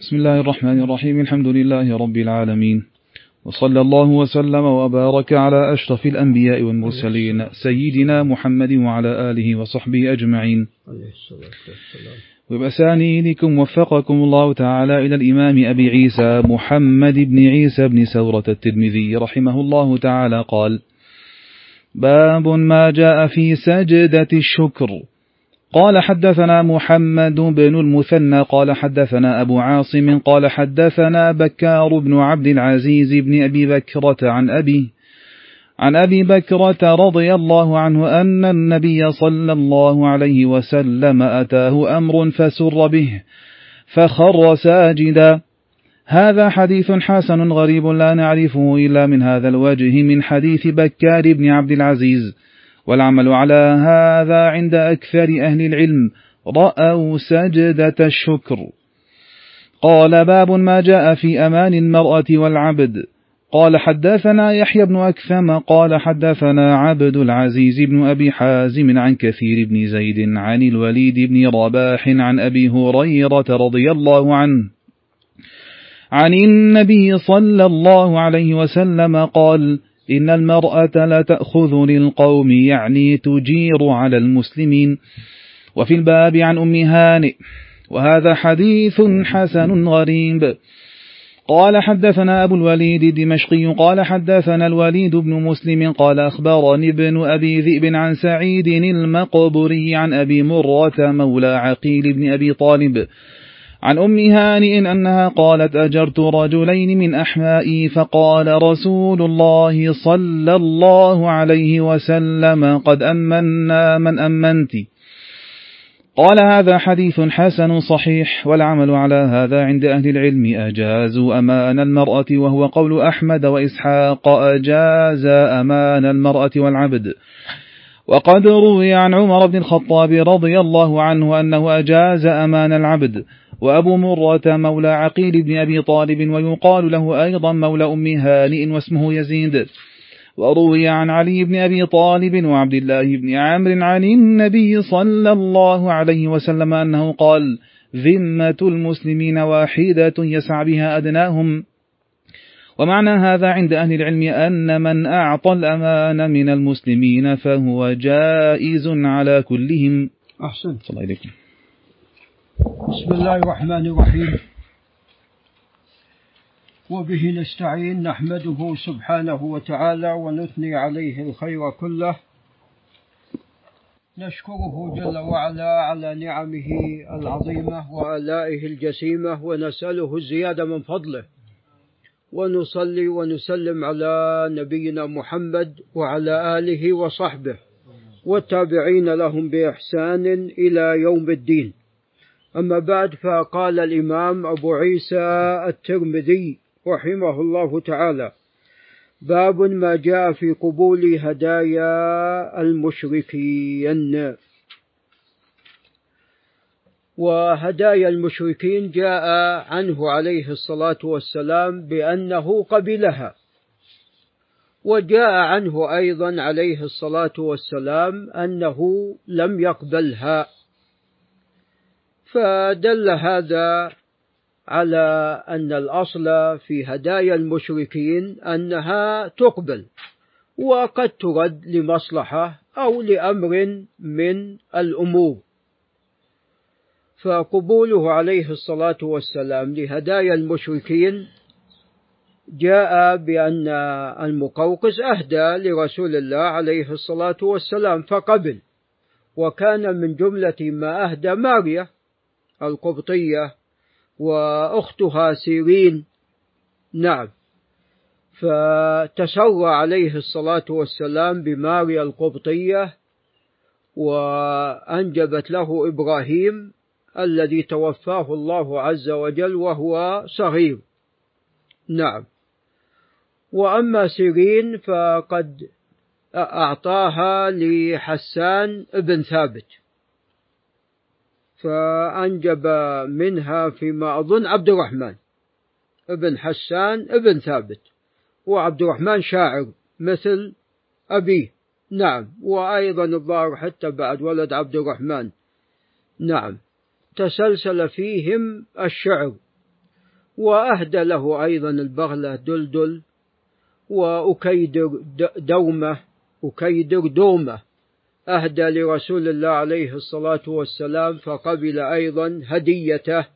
بسم الله الرحمن الرحيم. الحمد لله رب العالمين. وصلى الله وسلم وبارك على أشرف الأنبياء والمرسلين سيدنا محمد وعلى آله وصحبه أجمعين. وبأسانيدكم وفقكم الله تعالى إلى الإمام أبي عيسى محمد بن عيسى بن سورة الترمذي رحمه الله تعالى قال باب ما جاء في سجدة الشكر. قال حدثنا محمد بن المثنى قال حدثنا أبو عاصم قال حدثنا بكار بن عبد العزيز بن أبي بكرة عن أبي عن أبي بكرة رضي الله عنه أن النبي صلى الله عليه وسلم أتاه أمر فسر به فخر ساجدا. هذا حديث حسن غريب لا نعرفه إلا من هذا الوجه من حديث بكار بن عبد العزيز. والعمل على هذا عند أكثر أهل العلم رأوا سجدة الشكر. قال باب ما جاء في أمان المرأة والعبد. قال حدثنا يحيى بن أكثم. قال حدثنا عبد العزيز بن أبي حازم عن كثير بن زيد عن الوليد بن رباح عن أبي هريرة رضي الله عنه. عن النبي صلى الله عليه وسلم قال إن المرأة لا تأخذ للقوم يعني تجير على المسلمين. وفي الباب عن أم هانئ وهذا حديث حسن غريب. قال حدثنا أبو الوليد الدمشقي قال حدثنا الوليد بن مسلم قال أخبرني ابن أبي ذئب عن سعيد المقبري عن أبي مرة مولى عقيل بن أبي طالب. عن أم هانئ أنها قالت أجرت رجلين من أحمائي فقال رسول الله صلى الله عليه وسلم قد أمنا من أمنت. قال هذا حديث حسن صحيح والعمل على هذا عند أهل العلم أجازوا أمان المرأة وهو قول أحمد وإسحاق أجاز أمان المرأة والعبد. وقد روي عن عمر بن الخطاب رضي الله عنه أنه أجاز أمان العبد. وأبو مرة مولى عقيل بن أبي طالب ويقال له أيضا مولى أم هانئ واسمه يزيد. وروي عن علي بن أبي طالب وعبد الله بن عامر عن النبي صلى الله عليه وسلم أنه قال ذمة المسلمين واحدة يسعى بها أدناهم. ومعنى هذا عند أهل العلم أن من أعطى الأمان من المسلمين فهو جائز على كلهم. أحسن الله عليكم بسم الله الرحمن الرحيم. وبه نستعين نحمده سبحانه وتعالى ونثني عليه الخير كله. نشكره جل وعلا على نعمه العظيمة وآلائه الجسيمة ونسأله الزيادة من فضله. ونصلي ونسلم على نبينا محمد وعلى آله وصحبه والتابعين لهم بإحسان إلى يوم الدين. أما بعد فقال الإمام أبو عيسى الترمذي رحمه الله تعالى باب ما جاء في قبول هدايا المشركين. وهدايا المشركين جاء عنه عليه الصلاة والسلام بأنه قبلها وجاء عنه أيضا عليه الصلاة والسلام أنه لم يقبلها. فدل هذا على أن الأصل في هدايا المشركين أنها تقبل وقد ترد لمصلحة أو لأمر من الأمور. فقبوله عليه الصلاة والسلام لهدايا المشركين جاء بأن المقوقس أهدى لرسول الله عليه الصلاة والسلام فقبل وكان من جملة ما أهدى ماريا القبطية وأختها سيرين. نعم. فتسرى عليه الصلاة والسلام بماريا القبطية وأنجبت له إبراهيم الذي توفاه الله عز وجل وهو صغير. نعم. وأما سيرين فقد أعطاها لحسان بن ثابت. فأنجب منها فيما أظن عبد الرحمن ابن حسان ابن ثابت وعبد الرحمن شاعر مثل أبيه. نعم وأيضا الظاهر حتى بعد ولد عبد الرحمن. نعم تسلسل فيهم الشعر وأهدى له أيضا البغلة دلدل وأكيدر دومة أكيدر دومة. أهدى لرسول الله عليه الصلاة والسلام فقبل أيضا هديته.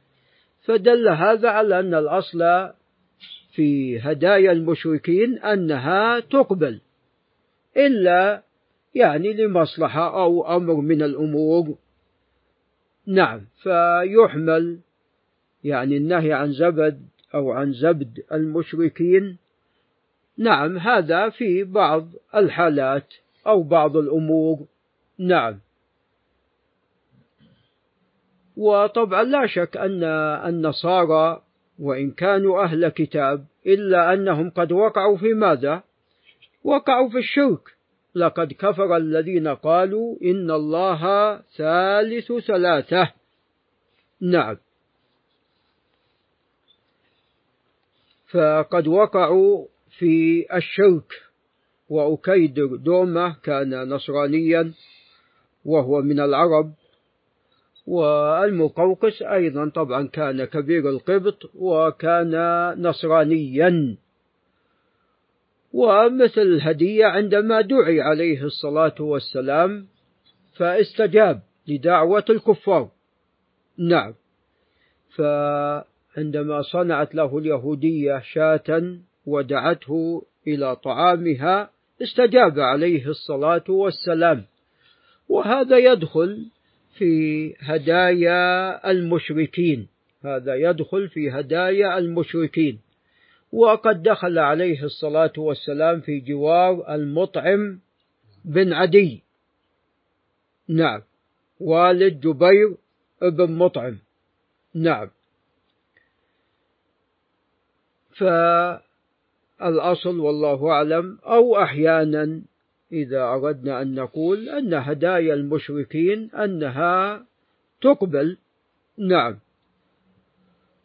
فدل هذا على أن الأصل في هدايا المشركين أنها تقبل إلا يعني لمصلحة أو أمر من الأمور. نعم فيحمل يعني النهي عن زبد أو عن زبد المشركين. نعم هذا في بعض الحالات أو بعض الأمور. نعم. وطبعا لا شك أن النصارى وإن كانوا أهل كتاب إلا أنهم قد وقعوا في ماذا؟ وقعوا في الشرك. لقد كفر الذين قالوا إن الله ثالث ثلاثة. نعم. فقد وقعوا في الشرك. وأكيدر دومة كان نصرانيا وهو من العرب. والمقوقس أيضا طبعا كان كبير القبط وكان نصرانيا. ومثل الهدية عندما دعي عليه الصلاة والسلام فاستجاب لدعوة الكفار. نعم. فعندما صنعت له اليهودية شاة ودعته إلى طعامها استجاب عليه الصلاة والسلام. وهذا يدخل في هدايا المشركين. هذا يدخل في هدايا المشركين. وقد دخل عليه الصلاة والسلام في جوار المطعم بن عدي. نعم. والد جبير بن مطعم. نعم. فالأصل والله أعلم أو أحيانا إذا أردنا أن نقول أن هدايا المشركين أنها تقبل. نعم.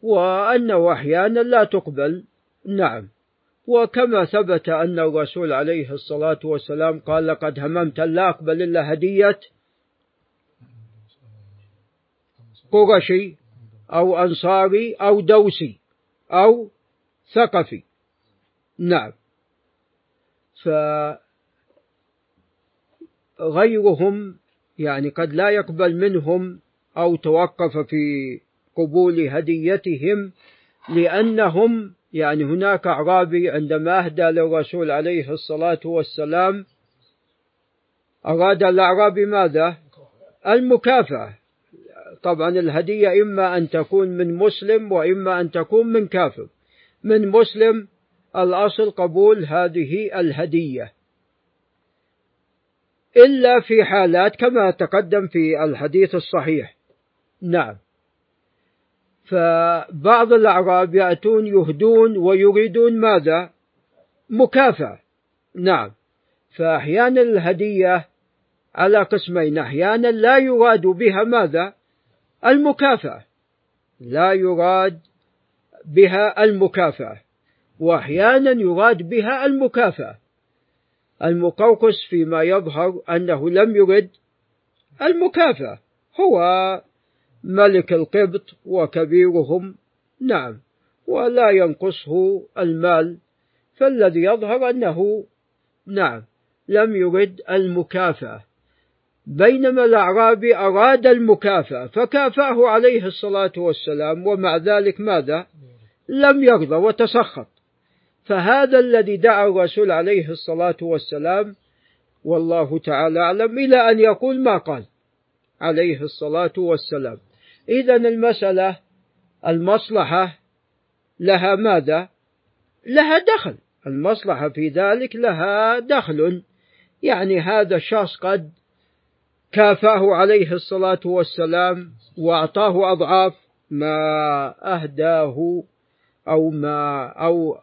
وأنه أحيانا لا تقبل. نعم. وكما ثبت أن الرسول عليه الصلاة والسلام قال لقد هممت لا أقبل إلا هدية قرشي أو أنصاري أو دوسي أو ثقفي. نعم. فغيرهم يعني قد لا يقبل منهم أو توقف في قبول هديتهم لأنهم يعني هناك أعرابي عندما أهدى للرسول عليه الصلاة والسلام أراد الأعرابي ماذا؟ المكافأة. طبعا الهدية إما أن تكون من مسلم وإما أن تكون من كافر. من مسلم الأصل قبول هذه الهدية. إلا في حالات كما تقدم في الحديث الصحيح. نعم. فبعض الأعراب يأتون يهدون ويريدون ماذا؟ مكافأة. نعم. فأحيانا الهدية على قسمين أحيانا لا يراد بها ماذا؟ المكافأة. لا يراد بها المكافأة وأحيانا يراد بها المكافأة. المقوقس فيما يظهر أنه لم يرد المكافأة. هو ملك القبط وكبيرهم نعم ولا ينقصه المال فالذي يظهر أنه نعم لم يرد المكافأة. بينما الأعرابي أراد المكافأة فكافأه عليه الصلاة والسلام ومع ذلك ماذا؟ لم يرضى وتسخط. فهذا الذي دعا الرسول عليه الصلاة والسلام والله تعالى أعلم إلى أن يقول ما قال عليه الصلاة والسلام. إذا المسألة المصلحة لها ماذا؟ لها دخل. المصلحة في ذلك لها دخل. يعني هذا الشخص قد كافاه عليه الصلاة والسلام وأعطاه أضعاف ما أهداه أو ما أو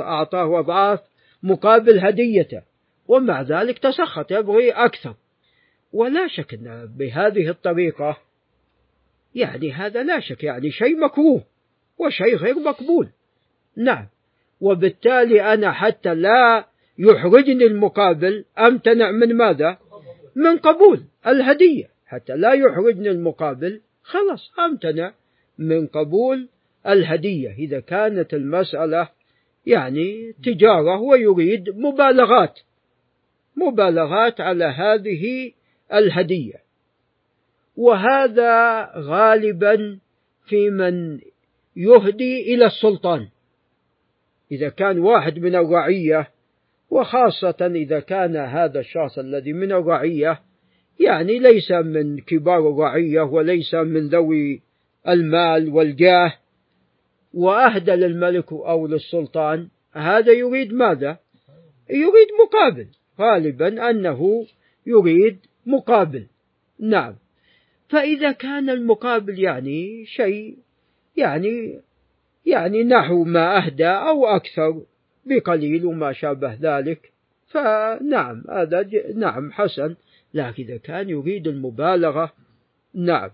أعطاه أضعاف مقابل هديته. ومع ذلك تسخط يبغي أكثر. ولا شك أن بهذه الطريقة يعني هذا لا شك يعني شيء مكروه وشيء غير مقبول. نعم. وبالتالي أنا حتى لا يحرجني المقابل أمتنع من ماذا؟ من قبول الهدية. حتى لا يحرجني المقابل خلاص أمتنع من قبول الهدية إذا كانت المسألة يعني تجارة ويريد مبالغات مبالغات على هذه الهدية. وهذا غالبا في من يهدي إلى السلطان. إذا كان واحد من الرعية وخاصة إذا كان هذا الشخص الذي من الرعية يعني ليس من كبار الرعية وليس من ذوي المال والجاه وأهدى للملك أو للسلطان هذا يريد ماذا؟ يريد مقابل. غالبا أنه يريد مقابل. نعم. فإذا كان المقابل يعني شيء يعني يعني نحو ما أهدى أو أكثر بقليل وما شابه ذلك. فنعم هذا نعم حسن. لكن إذا كان يريد المبالغة نعم.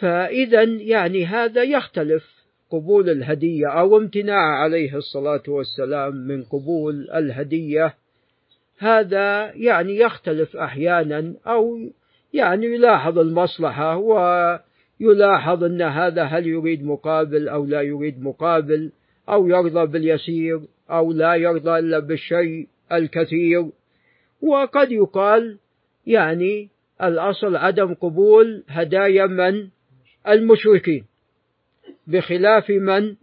فإذا يعني هذا يختلف. قبول الهدية أو امتناع عليه الصلاة والسلام من قبول الهدية هذا يعني يختلف أحيانا أو يعني يلاحظ المصلحة ويلاحظ أن هذا هل يريد مقابل أو لا يريد مقابل أو يرضى باليسير أو لا يرضى إلا بالشيء الكثير. وقد يقال يعني الأصل عدم قبول هدايا من المشركين بخلاف من؟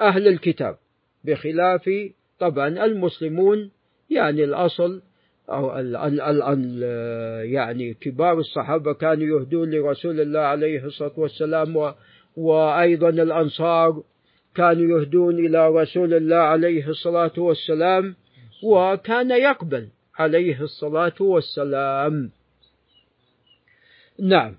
أهل الكتاب. بخلاف طبعا المسلمون يعني الأصل أو ال ال ال ال يعني كبار الصحابة كانوا يهدون لرسول الله عليه الصلاة والسلام و وأيضا الأنصار كانوا يهدون إلى رسول الله عليه الصلاة والسلام وكان يقبل عليه الصلاة والسلام. نعم.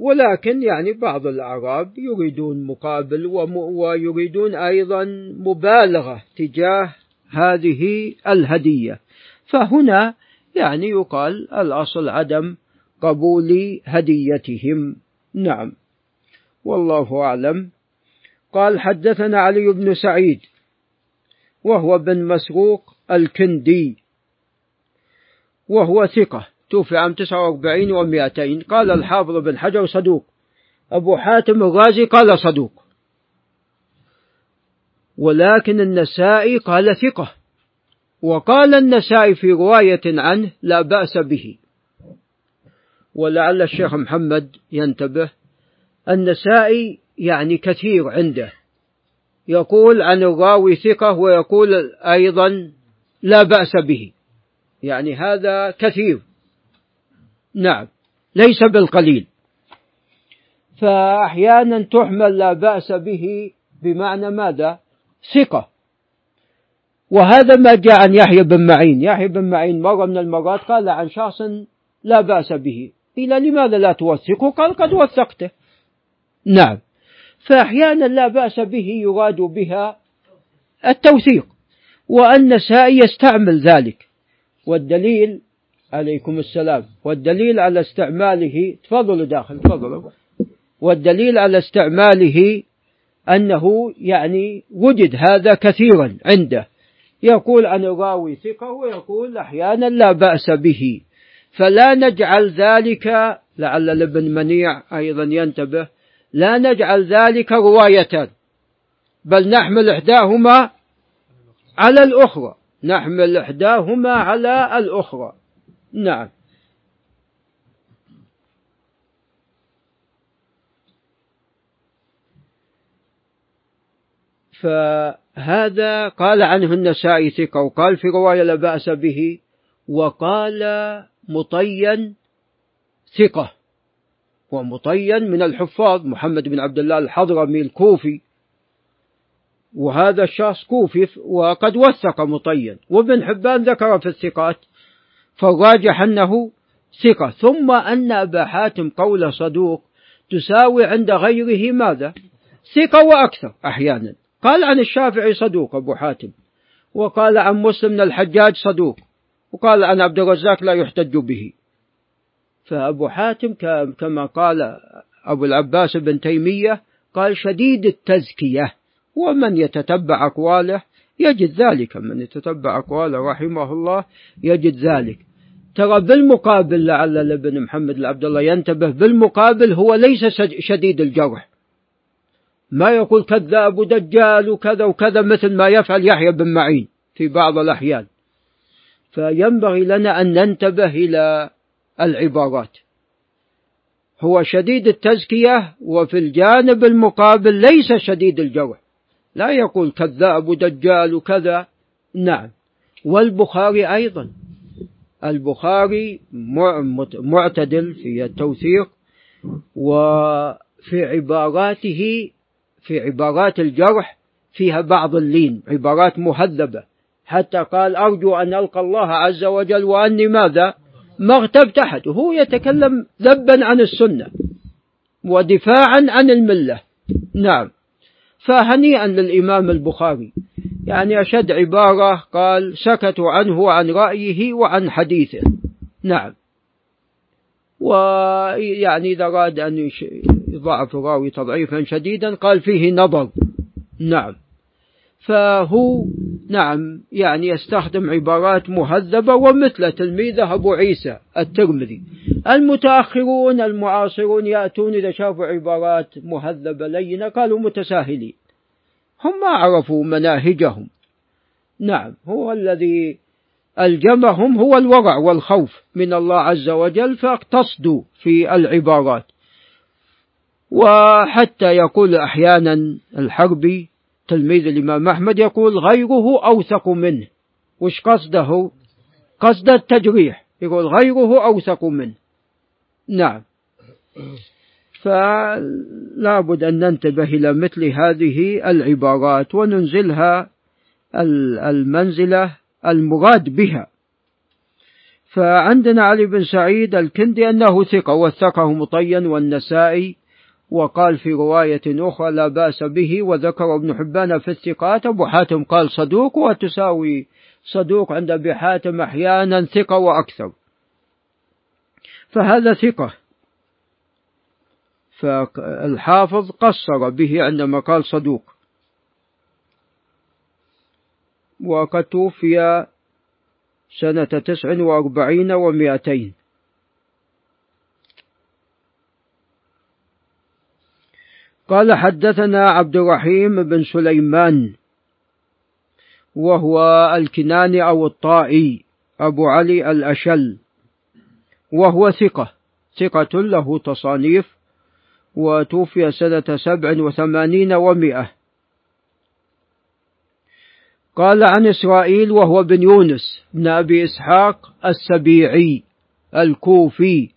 ولكن يعني بعض الأعراب يريدون مقابل ويريدون أيضا مبالغة تجاه هذه الهدية. فهنا يعني يقال الأصل عدم قبول هديتهم. نعم. والله أعلم. قال حدثنا علي بن سعيد وهو بن مسروق الكندي وهو ثقة. توفي عام 49 و200 قال الحافظ بن حجر صدوق. أبو حاتم الغازي قال صدوق. ولكن النسائي قال ثقة. وقال النسائي في رواية عنه لا بأس به. ولعل الشيخ محمد ينتبه. النسائي يعني كثير عنده. يقول عن الراوي ثقة ويقول أيضا لا بأس به. يعني هذا كثير. نعم. ليس بالقليل. فأحيانا تحمل لا بأس به بمعنى ماذا؟ ثقة. وهذا ما جاء عن يحيى بن معين. يحيى بن معين مرة من المرات قال عن شخص لا بأس به. قيل لماذا لا توثقه؟ قال قد وثقته. نعم. فأحيانا لا بأس به يراد بها التوثيق. والنسائي يستعمل ذلك. والدليل عليكم السلام. والدليل على استعماله تفضلوا داخل. تفضلوا والدليل على استعماله أنه يعني وجد هذا كثيرا عنده. يقول عن الراوي ثقة ويقول أحيانا لا بأس به. فلا نجعل ذلك لعل الابن منيع أيضا ينتبه لا نجعل ذلك روايتان بل نحمل إحداهما على الأخرى. نحمل إحداهما على الأخرى. نعم. فهذا قال عنه النسائي ثقة وقال في رواية لا بأس به وقال مطين ثقة. ومطين من الحفاظ محمد بن عبد الله الحضرمي الكوفي. وهذا الشخص كوفي وقد وثق مطين. وابن حبان ذكر في الثقات فالراجح أنه ثقة. ثم أن أبا حاتم قول صدوق تساوي عند غيره ماذا؟ ثقة وأكثر أحيانا. قال عن الشافعي صدوق أبو حاتم وقال عن مسلم الحجاج صدوق وقال عن عبد الرزاق لا يحتج به. فأبو حاتم كما قال أبو العباس بن تيمية قال شديد التزكية ومن يتتبع أقواله يجد ذلك. من يتتبع أقواله رحمه الله يجد ذلك. ترى بالمقابل لعل الابن محمد العبد الله ينتبه بالمقابل هو ليس شديد الجرح. ما يقول كذاب ودجال وكذا وكذا مثل ما يفعل يحيى بن معين في بعض الأحيان. فينبغي لنا أن ننتبه إلى العبارات. هو شديد التزكية وفي الجانب المقابل ليس شديد الجرح. لا يقول كذاب ودجال وكذا. نعم. والبخاري أيضا. البخاري معتدل في التوثيق وفي عباراته في عبارات الجرح فيها بعض اللين عبارات مهذبة. حتى قال أرجو أن ألقى الله عز وجل وأني ماذا؟ ما اغتبت أحد. وهو يتكلم ذبا عن السنة ودفاعا عن الملة. نعم. فهنيئا للإمام البخاري. يعني أشد عبارة قال سكتوا عنه عن رأيه وعن حديثه. نعم. ويعني إذا أراد أن يضعف الراوي تضعيفا شديدا قال فيه نظر. نعم. فهو نعم يعني يستخدم عبارات مهذبة ومثل تلميذه أبو عيسى الترمذي. المتأخرون المعاصرون يأتون إذا شافوا عبارات مهذبة لينة قالوا متساهلين. هم ما عرفوا مناهجهم. نعم هو الذي ألجمهم هو الورع والخوف من الله عز وجل فاقتصدوا في العبارات. وحتى يقول أحيانا الحربي تلميذ الإمام أحمد يقول غيره أوثق منه. وش قصده؟ قصد التجريح يقول غيره أوثق منه. نعم. فلا بد أن ننتبه إلى مثل هذه العبارات وننزلها المنزلة المراد بها. فعندنا علي بن سعيد الكندي أنه ثقة وثقه مطين والنسائي وقال في رواية أخرى لا بأس به وذكر ابن حبان في الثقات أبو حاتم قال صدوق وتساوي صدوق عند أبي حاتم أحيانا ثقة وأكثر. فهذا ثقة. فالحافظ قصر به عندما قال صدوق. وقد توفي سنة تسع وأربعين ومائتين. قال حدثنا عبد الرحيم بن سليمان وهو الكناني أو الطائي أبو علي الأشل وهو ثقة ثقة له تصانيف وتوفي سنة سبع وثمانين ومائة قال عن إسرائيل وهو بن يونس بن أبي إسحاق السبيعي الكوفي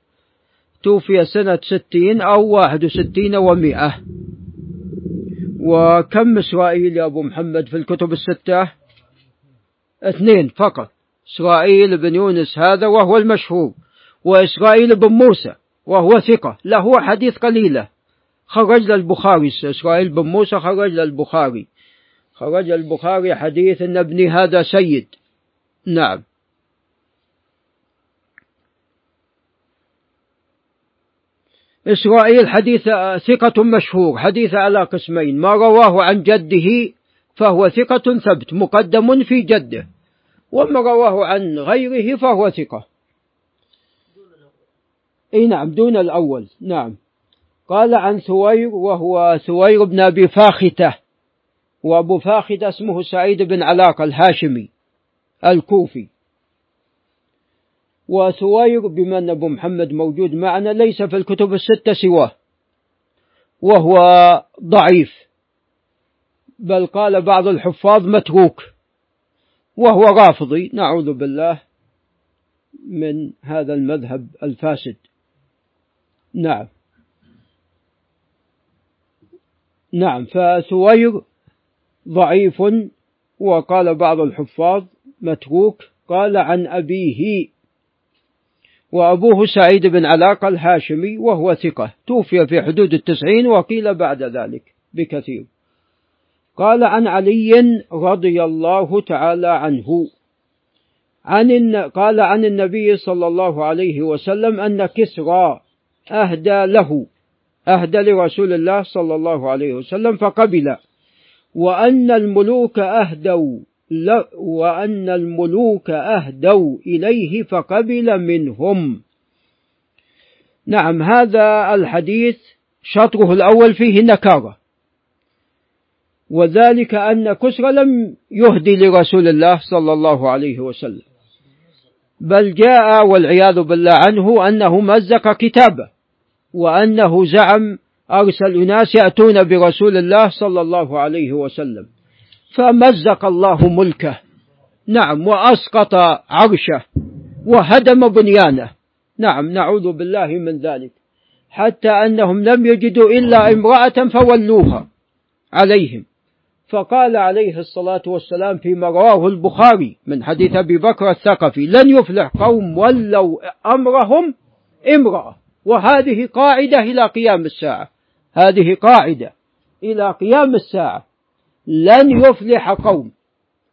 توفي سنة ستين أو واحد وستين ومائة وكم إسرائيل يا أبو محمد في الكتب الستة؟ اثنين فقط إسرائيل بن يونس هذا وهو المشهور وإسرائيل بن موسى وهو ثقة. له حديث قليلة. خرج للبخاري إسرائيل بن موسى خرج للبخاري. خرج البخاري حديث أن ابني هذا سيد. نعم. إسرائيل حديث ثقة مشهور حديث على قسمين. ما رواه عن جده فهو ثقة ثبت مقدم في جده. وما رواه عن غيره فهو ثقة. إي نعم دون الأول. نعم. قال عن ثوير وهو ثوير بن أبي فاختة. وأبو فاختة اسمه سعيد بن علاقة الهاشمي الكوفي. وثوير بما أن أبو محمد موجود معنا ليس في الكتب الستة سواه. وهو ضعيف. بل قال بعض الحفاظ متروك. وهو رافضي. نعوذ بالله من هذا المذهب الفاسد. نعم. نعم فثوير ضعيف وقال بعض الحفاظ متروك قال عن أبيه وأبوه سعيد بن علاقة الهاشمي وهو ثقة توفي في حدود التسعين وقيل بعد ذلك بكثير. قال عن علي رضي الله تعالى عنه عن قال عن النبي صلى الله عليه وسلم أن كسرى أهدى له أهدى لرسول الله صلى الله عليه وسلم فقبل. وأن الملوك أهدوا وأن الملوك أهدوا إليه فقبل منهم. نعم هذا الحديث شطره الأول فيه نكارة وذلك أن كسرى لم يهدي لرسول الله صلى الله عليه وسلم. بل جاء والعياذ بالله عنه أنه مزق كتابه. وأنه زعم أرسل أناس يأتون برسول الله صلى الله عليه وسلم. فمزق الله ملكه. نعم وأسقط عرشه وهدم بنيانه. نعم نعوذ بالله من ذلك. حتى أنهم لم يجدوا إلا امرأة فولوها عليهم. فقال عليه الصلاة والسلام فيما رواه البخاري من حديث أبي بكر الثقفي لن يفلح قوم ولوا أمرهم امرأة. وهذه قاعدة إلى قيام الساعة. هذه قاعدة إلى قيام الساعة. لن يفلح قوم.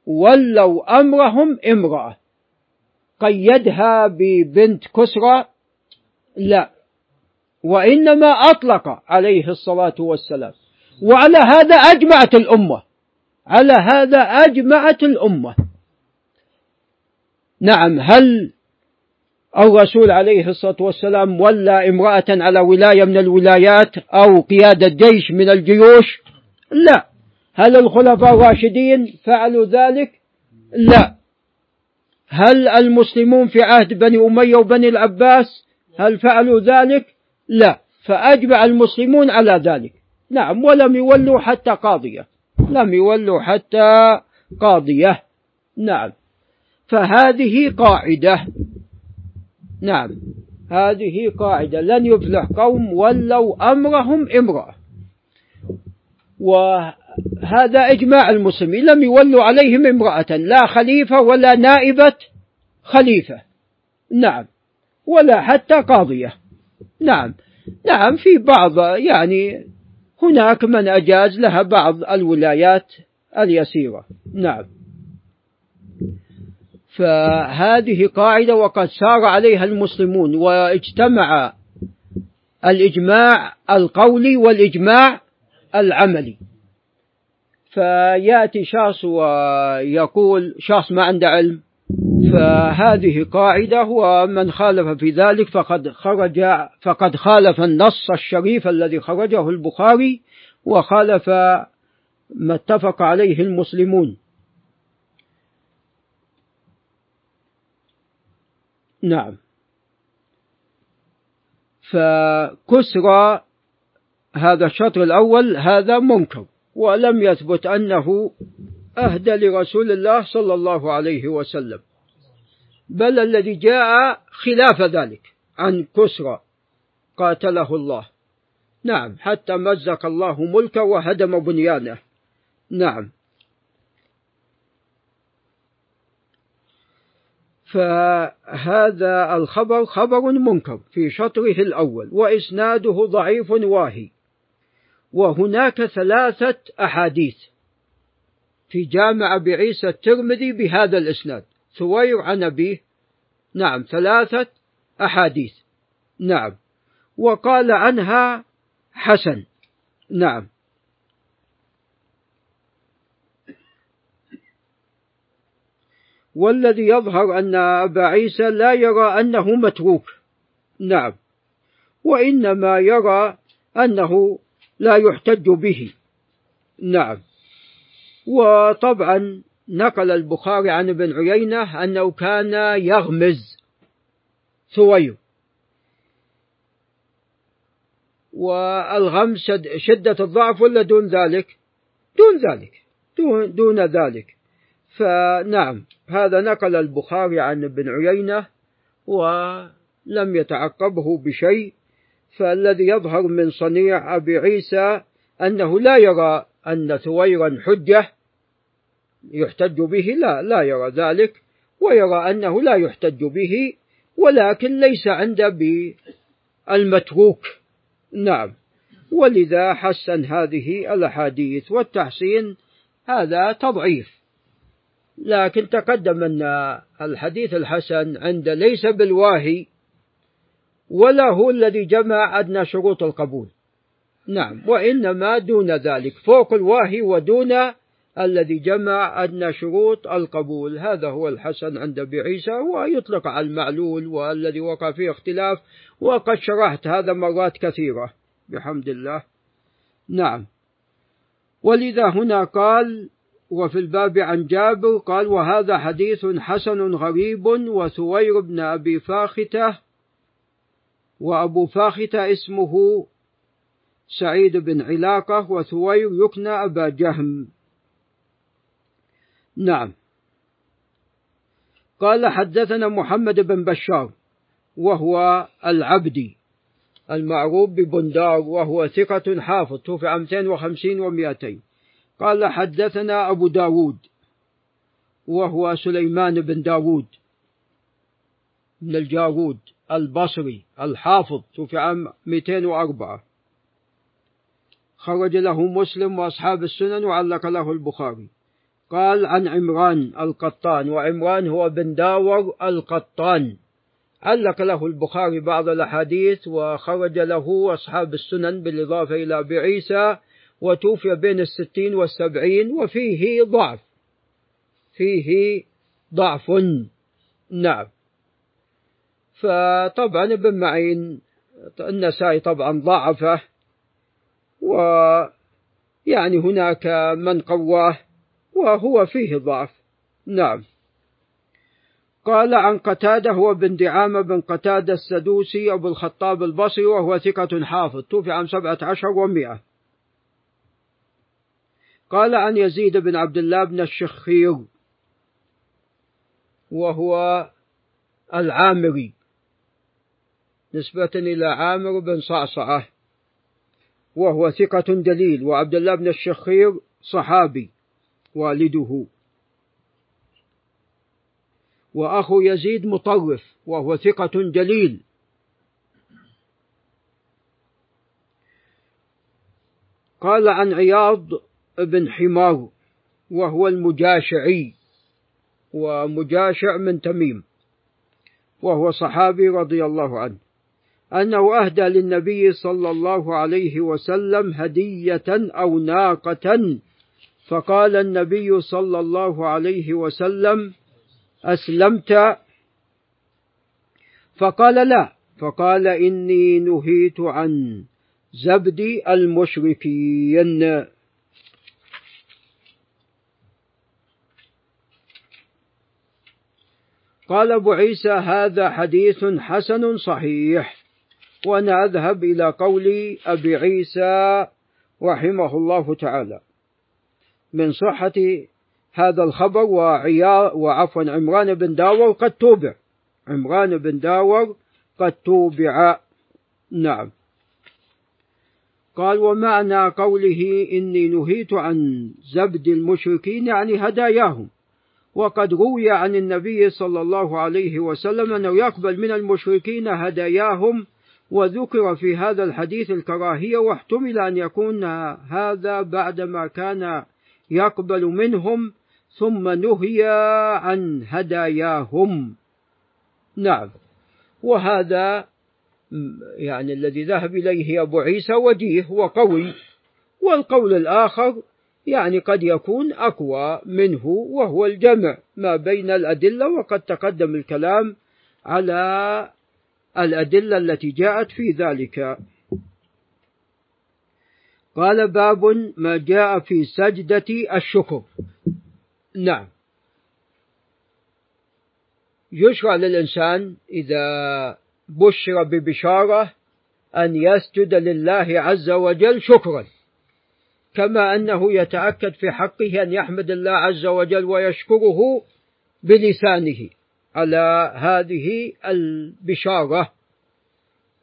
ولوا أمرهم امرأة. قيدها ببنت كسرى؟ لا. وإنما أطلق عليه الصلاة والسلام. وعلى هذا أجمعت الأمة. على هذا أجمعت الأمة. نعم هل الرسول عليه الصلاة والسلام ولى امرأة على ولاية من الولايات أو قيادة جيش من الجيوش؟ لا. هل الخلفاء الراشدين فعلوا ذلك؟ لا. هل المسلمون في عهد بني أمية وبني العباس هل فعلوا ذلك؟ لا. فأجمع المسلمون على ذلك. نعم ولم يولوا حتى قاضية. لم يولوا حتى قاضية. نعم. فهذه قاعدة. نعم. هذه قاعدة. لن يفلح قوم ولوا أمرهم امرأة. وهذا إجماع المسلمين. لم يولوا عليهم امرأة. لا خليفة ولا نائبة خليفة. نعم. ولا حتى قاضية. نعم. نعم في بعض يعني هناك من أجاز لها بعض الولايات اليسيرة. نعم. فهذه قاعدة وقد سار عليها المسلمون واجتمع الإجماع القولي والإجماع العملي. فيأتي شخص ويقول شخص ما عنده علم؟ فهذه قاعدة ومن خالف في ذلك فقد خرج فقد خالف النص الشريف الذي خرجه البخاري وخالف ما اتفق عليه المسلمون. نعم. فكسرى هذا الشطر الأول هذا منكر ولم يثبت أنه أهدى لرسول الله صلى الله عليه وسلم. بل الذي جاء خلاف ذلك عن كسرى قاتله الله. نعم حتى مزق الله ملكه وهدم بنيانه. نعم. فهذا الخبر خبر منكر في شطره الأول وإسناده ضعيف واهي. وهناك ثلاثة أحاديث في جامع أبي عيسى الترمذي بهذا الإسناد. ثوير عن أبيه. نعم ثلاثة أحاديث. نعم. وقال عنها حسن. نعم. والذي يظهر أن أبا عيسى لا يرى أنه متروك. نعم. وإنما يرى أنه لا يحتج به. نعم. وطبعا نقل البخاري عن ابن عيينة أنه كان يغمز ثوير والغمز شدة الضعف ولا دون ذلك؟ دون ذلك. دون, دون ذلك. فنعم هذا نقل البخاري عن ابن عيينة ولم يتعقبه بشيء فالذي يظهر من صنيع أبي عيسى أنه لا يرى أن ثويرا حجة يحتج به لا لا يرى ذلك ويرى أنه لا يحتج به ولكن ليس عند بالمتروك نعم ولذا حسن هذه الأحاديث والتحسين هذا تضعيف. لكن تقدم أن الحديث الحسن عند ليس بالواهي ولا هو الذي جمع أدنى شروط القبول. نعم وإنما دون ذلك فوق الواهي ودون الذي جمع أدنى شروط القبول. هذا هو الحسن عند أبي عيسى ويطلق على المعلول والذي وقع فيه اختلاف وقد شرحت هذا مرات كثيرة. بحمد الله. نعم. ولذا هنا قال وفي الباب عن جابر قال وهذا حديث حسن غريب وثوير بن أبي فاختة وأبو فاختة اسمه سعيد بن علاقة وثوير يكنى أبا جهم. نعم. قال حدثنا محمد بن بشار وهو العبدي المعروف ببندار وهو ثقة حافظ توفي 250 و200 قال حدثنا أبو داود وهو سليمان بن داود من الجارود البصري الحافظ توفي عام 204 خرج له مسلم وأصحاب السنن وعلق له البخاري. قال عن عمران القطان وعمران هو بن داور القطان. علق له البخاري بعض الأحاديث وخرج له أصحاب السنن بالإضافة إلى أبي عيسى وتوفي بين الستين والسبعين وفيه ضعف. فيه ضعف. نعم. فطبعا ابن معين النسائي طبعا ضعفة. ويعني هناك من قواه وهو فيه ضعف. نعم. قال عن قتادة هو بن دعامة بن قتادة السدوسي أبو الخطاب البصري وهو ثقة حافظ توفي عام سبعة عشر ومئة قال عن يزيد بن عبد الله بن الشخير وهو العامري. نسبة إلى عامر بن صعصعة وهو ثقة دليل وعبد الله بن الشخير صحابي والده. وأخو يزيد مطرف وهو ثقة جليل قال عن عياض بن حمار وهو المجاشعي ومجاشع من تميم وهو صحابي رضي الله عنه. أنه أهدى للنبي صلى الله عليه وسلم هدية أو ناقة فقال النبي صلى الله عليه وسلم أسلمت؟ فقال لا. فقال إني نهيت عن زبد المشركين. قال أبو عيسى هذا حديث حسن صحيح. وأنا أذهب إلى قول أبي عيسى رحمه الله تعالى. من صحة هذا الخبر وعيا وعفوا عمران بن داور قد توبع. عمران بن داور قد توبع. نعم. قال ومعنى قوله إني نهيت عن زبد المشركين يعني هداياهم. وقد روي عن النبي صلى الله عليه وسلم أنه يقبل من المشركين هداياهم وذكر في هذا الحديث الكراهية واحتمل أن يكون هذا بعدما كان يقبل منهم ثم نهي عن هداياهم. نعم. وهذا يعني الذي ذهب إليه أبو عيسى وجيه وقوي. والقول الآخر يعني قد يكون أقوى منه وهو الجمع ما بين الأدلة وقد تقدم الكلام على الأدلة التي جاءت في ذلك. قال باب ما جاء في سجدة الشكر. نعم. يشرع للإنسان إذا بشر ببشارة أن يسجد لله عز وجل شكرا. كما أنه يتأكد في حقه أن يحمد الله عز وجل ويشكره بلسانه على هذه البشارة.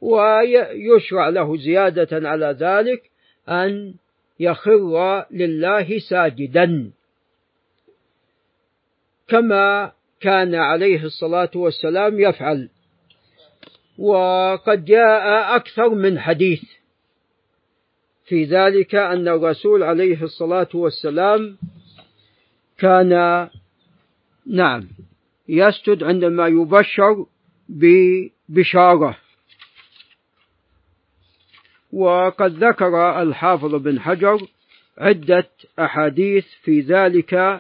ويشرع له زيادة على ذلك أن يخر لله ساجدا. كما كان عليه الصلاة والسلام يفعل. وقد جاء أكثر من حديث. في ذلك أن الرسول عليه الصلاة والسلام كان نعم يسجد عندما يبشر ببشارة. وقد ذكر الحافظ بن حجر عدة أحاديث في ذلك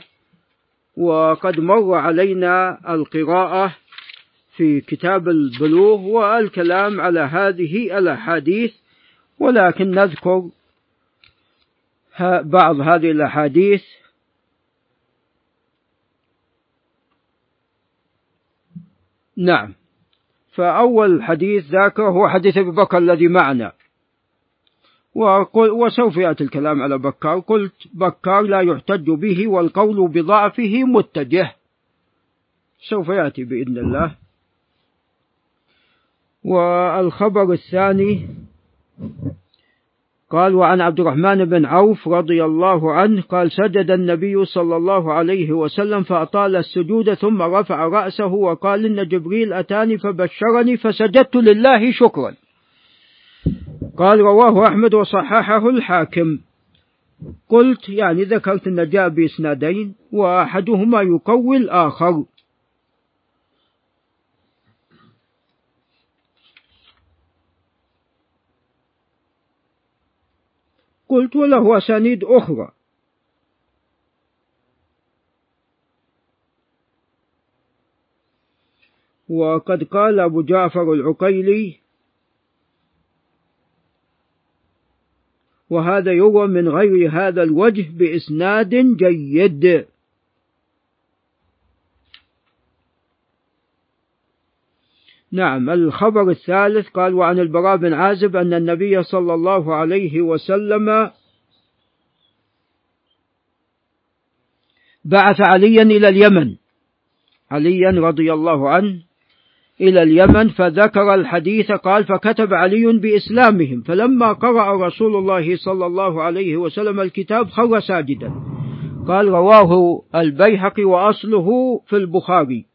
وقد مر علينا القراءة في كتاب البلوغ والكلام على هذه الأحاديث ولكن نذكر بعض هذه الأحاديث نعم. فأول حديث ذاك هو حديث أبي بكر الذي معنا. وسوف يأتي الكلام على بكار. قلت بكار لا يحتج به والقول بضعفه متجه. سوف يأتي بإذن الله. والخبر الثاني قال وعن عبد الرحمن بن عوف رضي الله عنه قال سجد النبي صلى الله عليه وسلم فأطال السجود ثم رفع رأسه وقال إن جبريل أتاني فبشرني فسجدت لله شكرا. قال رواه أحمد وصححه الحاكم. قلت يعني ذكرت أن جاء بإسنادين وأحدهما يقوي الآخر. قلت وله أسانيد أخرى. وقد قال أبو جعفر العقيلي وهذا يروى من غير هذا الوجه بإسناد جيد. نعم الخبر الثالث قال وعن البراء بن عازب أن النبي صلى الله عليه وسلم بعث عليا إلى اليمن عليا رضي الله عنه إلى اليمن فذكر الحديث قال فكتب علي بإسلامهم فلما قرأ رسول الله صلى الله عليه وسلم الكتاب خر ساجدا. قال رواه البيهقي وأصله في البخاري.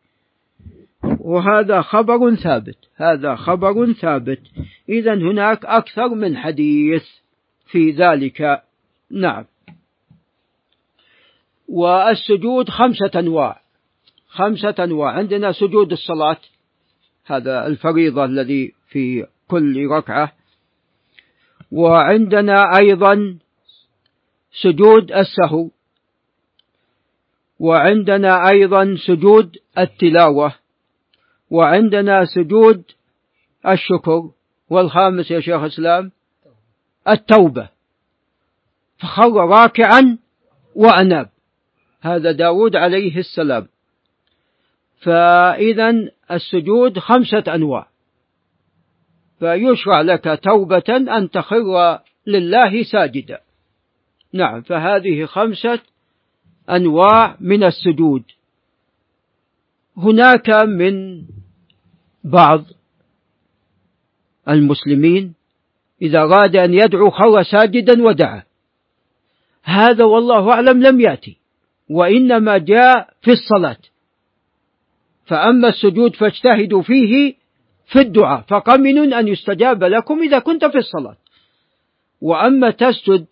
وهذا خبر ثابت هذا خبر ثابت. إذا هناك أكثر من حديث في ذلك. نعم. والسجود خمسة أنواع. خمسة أنواع. عندنا سجود الصلاة هذا الفريضة الذي في كل ركعة. وعندنا أيضا سجود السهو. وعندنا أيضا سجود التلاوة. وعندنا سجود الشكر والخامس يا شيخ الإسلام التوبة. فخر راكعا وأناب. هذا داود عليه السلام. فإذا السجود خمسة أنواع. فيشرع لك توبة أن تخر لله ساجدا. نعم فهذه خمسة أنواع من السجود. هناك من بعض المسلمين إذا أراد أن يدعو خر ساجدا ودعا. هذا والله أعلم لم يأتي وإنما جاء في الصلاة. فأما السجود فاجتهدوا فيه في الدعاء فقمن أن يستجاب لكم إذا كنت في الصلاة. وأما تسجد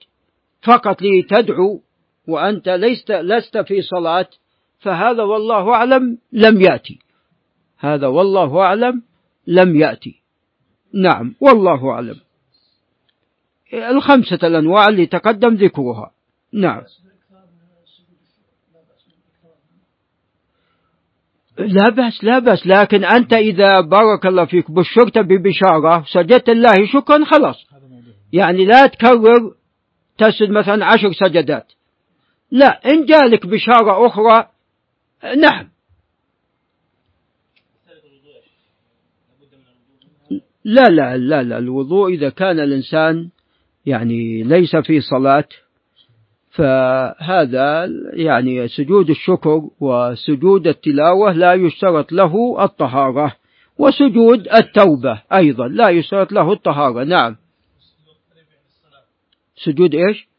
فقط لتدعو وأنت لست, لست في صلاة فهذا والله أعلم لم يأتي. هذا والله أعلم لم يأتي. نعم والله أعلم. الخمسة الأنواع اللي تقدم ذكرها. نعم. لا بأس لا بأس لكن أنت إذا بارك الله فيك بشرت ببشارة سجدت الله شكرا خلاص. يعني لا تكرر تسجد مثلا عشر سجدات. لا إن جالك بشارة أخرى نعم. لا لا لا لا الوضوء إذا كان الإنسان يعني ليس في صلاة فهذا يعني سجود الشكر وسجود التلاوة لا يشترط له الطهارة وسجود التوبة أيضا لا يشترط له الطهارة نعم. سجود إيش؟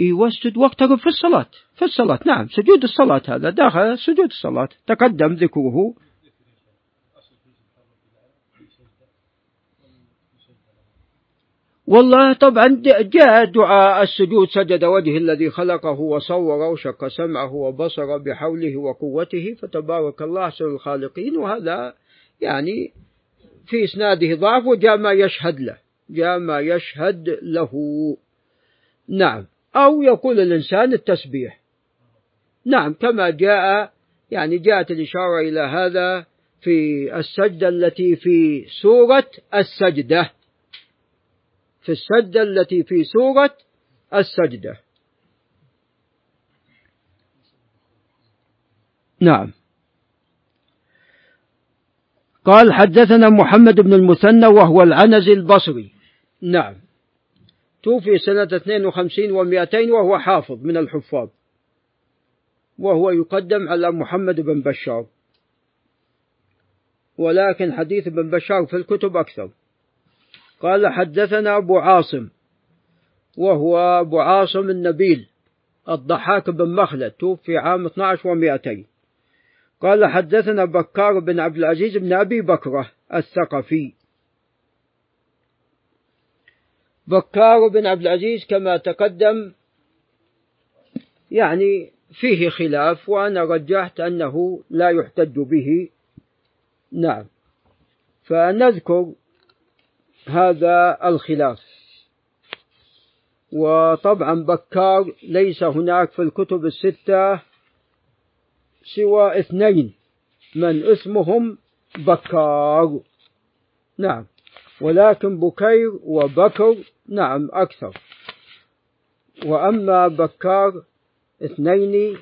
يوسد واقترب في الصلاة في الصلاة نعم سجود الصلاة هذا داخل سجود الصلاة تقدم ذكره. والله طبعا جاء دعاء السجود سجد وجه الذي خلقه وصوره وشق سمعه وبصره بحوله وقوته فتبارك الله أحسن الخالقين. وهذا يعني في إسناده ضعف وجاء ما يشهد له جاء ما يشهد له. نعم. أو يقول الإنسان التسبيح. نعم كما جاء يعني جاءت الإشارة إلى هذا في السجدة التي في سورة السجدة. في السجدة التي في سورة السجدة. نعم. قال حدثنا محمد بن المثنى وهو العنزي البصري. نعم. توفي سنة 52 و200 وهو حافظ من الحفاظ. وهو يقدم على محمد بن بشار. ولكن حديث بن بشار في الكتب أكثر. قال حدثنا أبو عاصم وهو أبو عاصم النبيل الضحاك بن مخلد توفي عام 12 و200 قال حدثنا بكار بن عبد العزيز بن أبي بكرة الثقفي بكار بن عبد العزيز كما تقدم يعني فيه خلاف وأنا رجحت أنه لا يحتج به. نعم. فنذكر هذا الخلاف. وطبعا بكار ليس هناك في الكتب الستة سوى اثنين من اسمهم بكار. نعم. ولكن بكير وبكر نعم أكثر. وأما بكار اثنين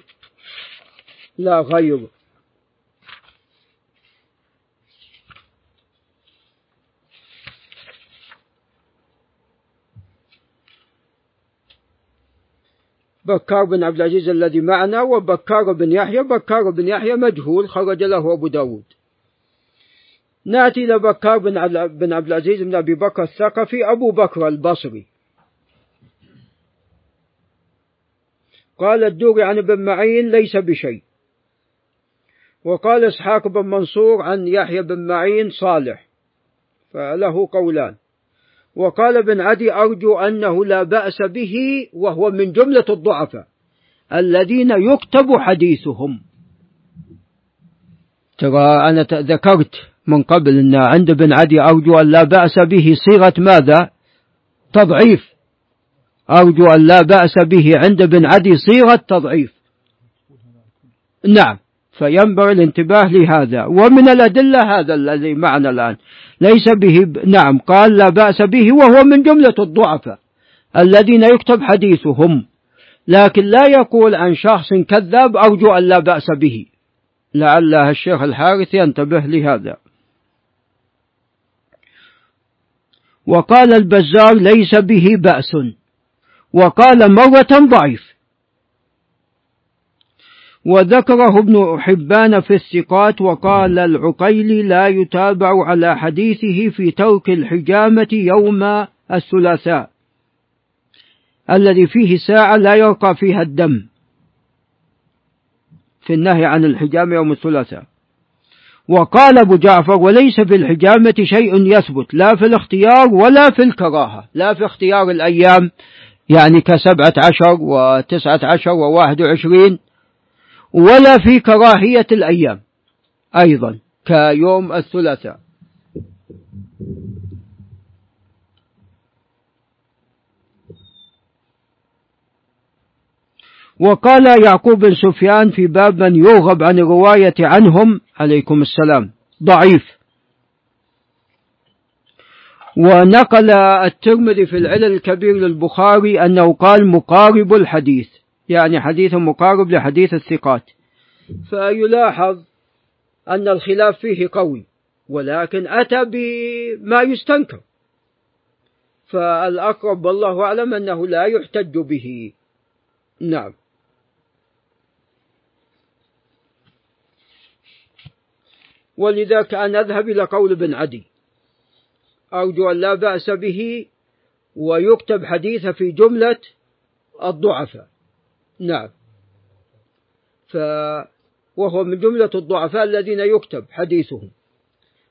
لا غير. بكار بن عبد العزيز الذي معنا وبكار بن يحيى. بكار بن يحيى مجهول خرج له أبو داود. نأتي إلى بكار بن عبد العزيز بن أبي بكر الثقفي أبو بكر البصري. قال الدوري عن ابن معين ليس بشيء. وقال إسحاق بن منصور عن يحيى بن معين صالح فله قولان. وقال ابن عدي أرجو أنه لا بأس به وهو من جملة الضعفاء الذين يكتب حديثهم. ترى أنا ذكرت من قبل أن عند ابن عدي أرجو أن لا بأس به صيغة ماذا؟ تضعيف. أرجو أن لا بأس به عند ابن عدي صيغة تضعيف. نعم. فينبغي الانتباه لهذا. ومن الأدلة هذا الذي معنا الآن. ليس به نعم. قال لا بأس به وهو من جملة الضعفاء الذين يكتب حديثهم. لكن لا يقول عن شخص كذاب أرجو أن لا بأس به. لعل الشيخ الحارث ينتبه لهذا. وقال البزار ليس به بأس. وقال مرة ضعيف. وذكره ابن حبان في الثقات وقال العقيلي لا يتابع على حديثه في ترك الحجامة يوم الثلاثاء. الذي فيه ساعة لا يرقى فيها الدم. في النهي عن الحجامة يوم الثلاثاء. وقال أبو جعفر وليس في الحجامة شيء يثبت لا في الاختيار ولا في الكراهة. لا في اختيار الأيام يعني كسبعة عشر وتسعة عشر وواحد وعشرين ولا في كراهية الأيام أيضا كيوم الثلاثاء. وقال يعقوب بن سفيان في باب من يرغب عن الرواية عنهم عليكم السلام. ضعيف. ونقل الترمذي في العلل الكبير للبخاري أنه قال مقارب الحديث يعني حديث مقارب لحديث الثقات. فيلاحظ أن الخلاف فيه قوي ولكن أتى بما يستنكر. فالأقرب والله أعلم أنه لا يحتج به. نعم. ولذا كان أذهب إلى قول ابن عدي. أرجو أن لا بأس به ويكتب حديث في جملة الضعفاء. نعم. ف وهو من جملة الضعفاء الذين يكتب حديثهم.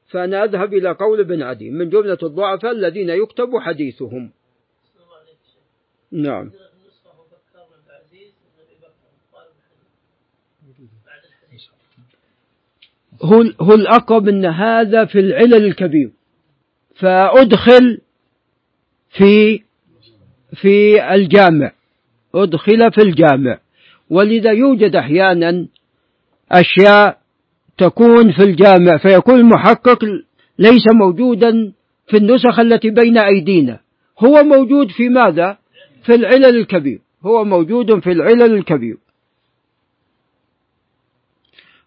فأنا أذهب إلى قول ابن عدي. من جملة الضعفاء الذين يكتب حديثهم. نعم. هو هو الأقرب أن هذا في العلل الكبير. فأدخل في في الجامع. أدخل في الجامع. ولذا يوجد أحيانا أشياء تكون في الجامع فيكون المحقق ليس موجودا في النسخ التي بين أيدينا. هو موجود في ماذا؟ في العلل الكبير. هو موجود في العلل الكبير.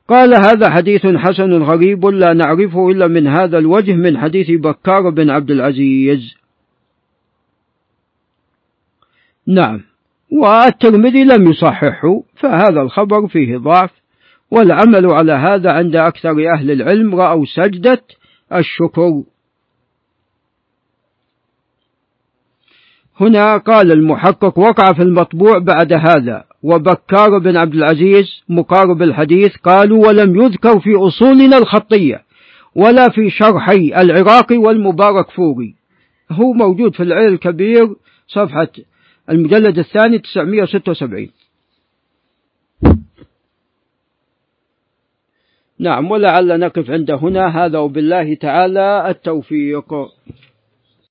قال هذا حديث حسن غريب لا نعرفه إلا من هذا الوجه من حديث بكار بن عبد العزيز. نعم. والترمذي لم يصححه فهذا الخبر فيه ضعف والعمل على هذا عند أكثر أهل العلم رأوا سجدة الشكر. هنا قال المحقق وقع في المطبوع بعد هذا. وبكار بن عبد العزيز مقارب الحديث قالوا ولم يذكر في أصولنا الخطية ولا في شرحي العراقي والمبارك فوري. هو موجود في العلم الكبير صفحة المجلد الثاني 976 نعم ولعل نقف عند هنا. هذا وبالله تعالى التوفيق.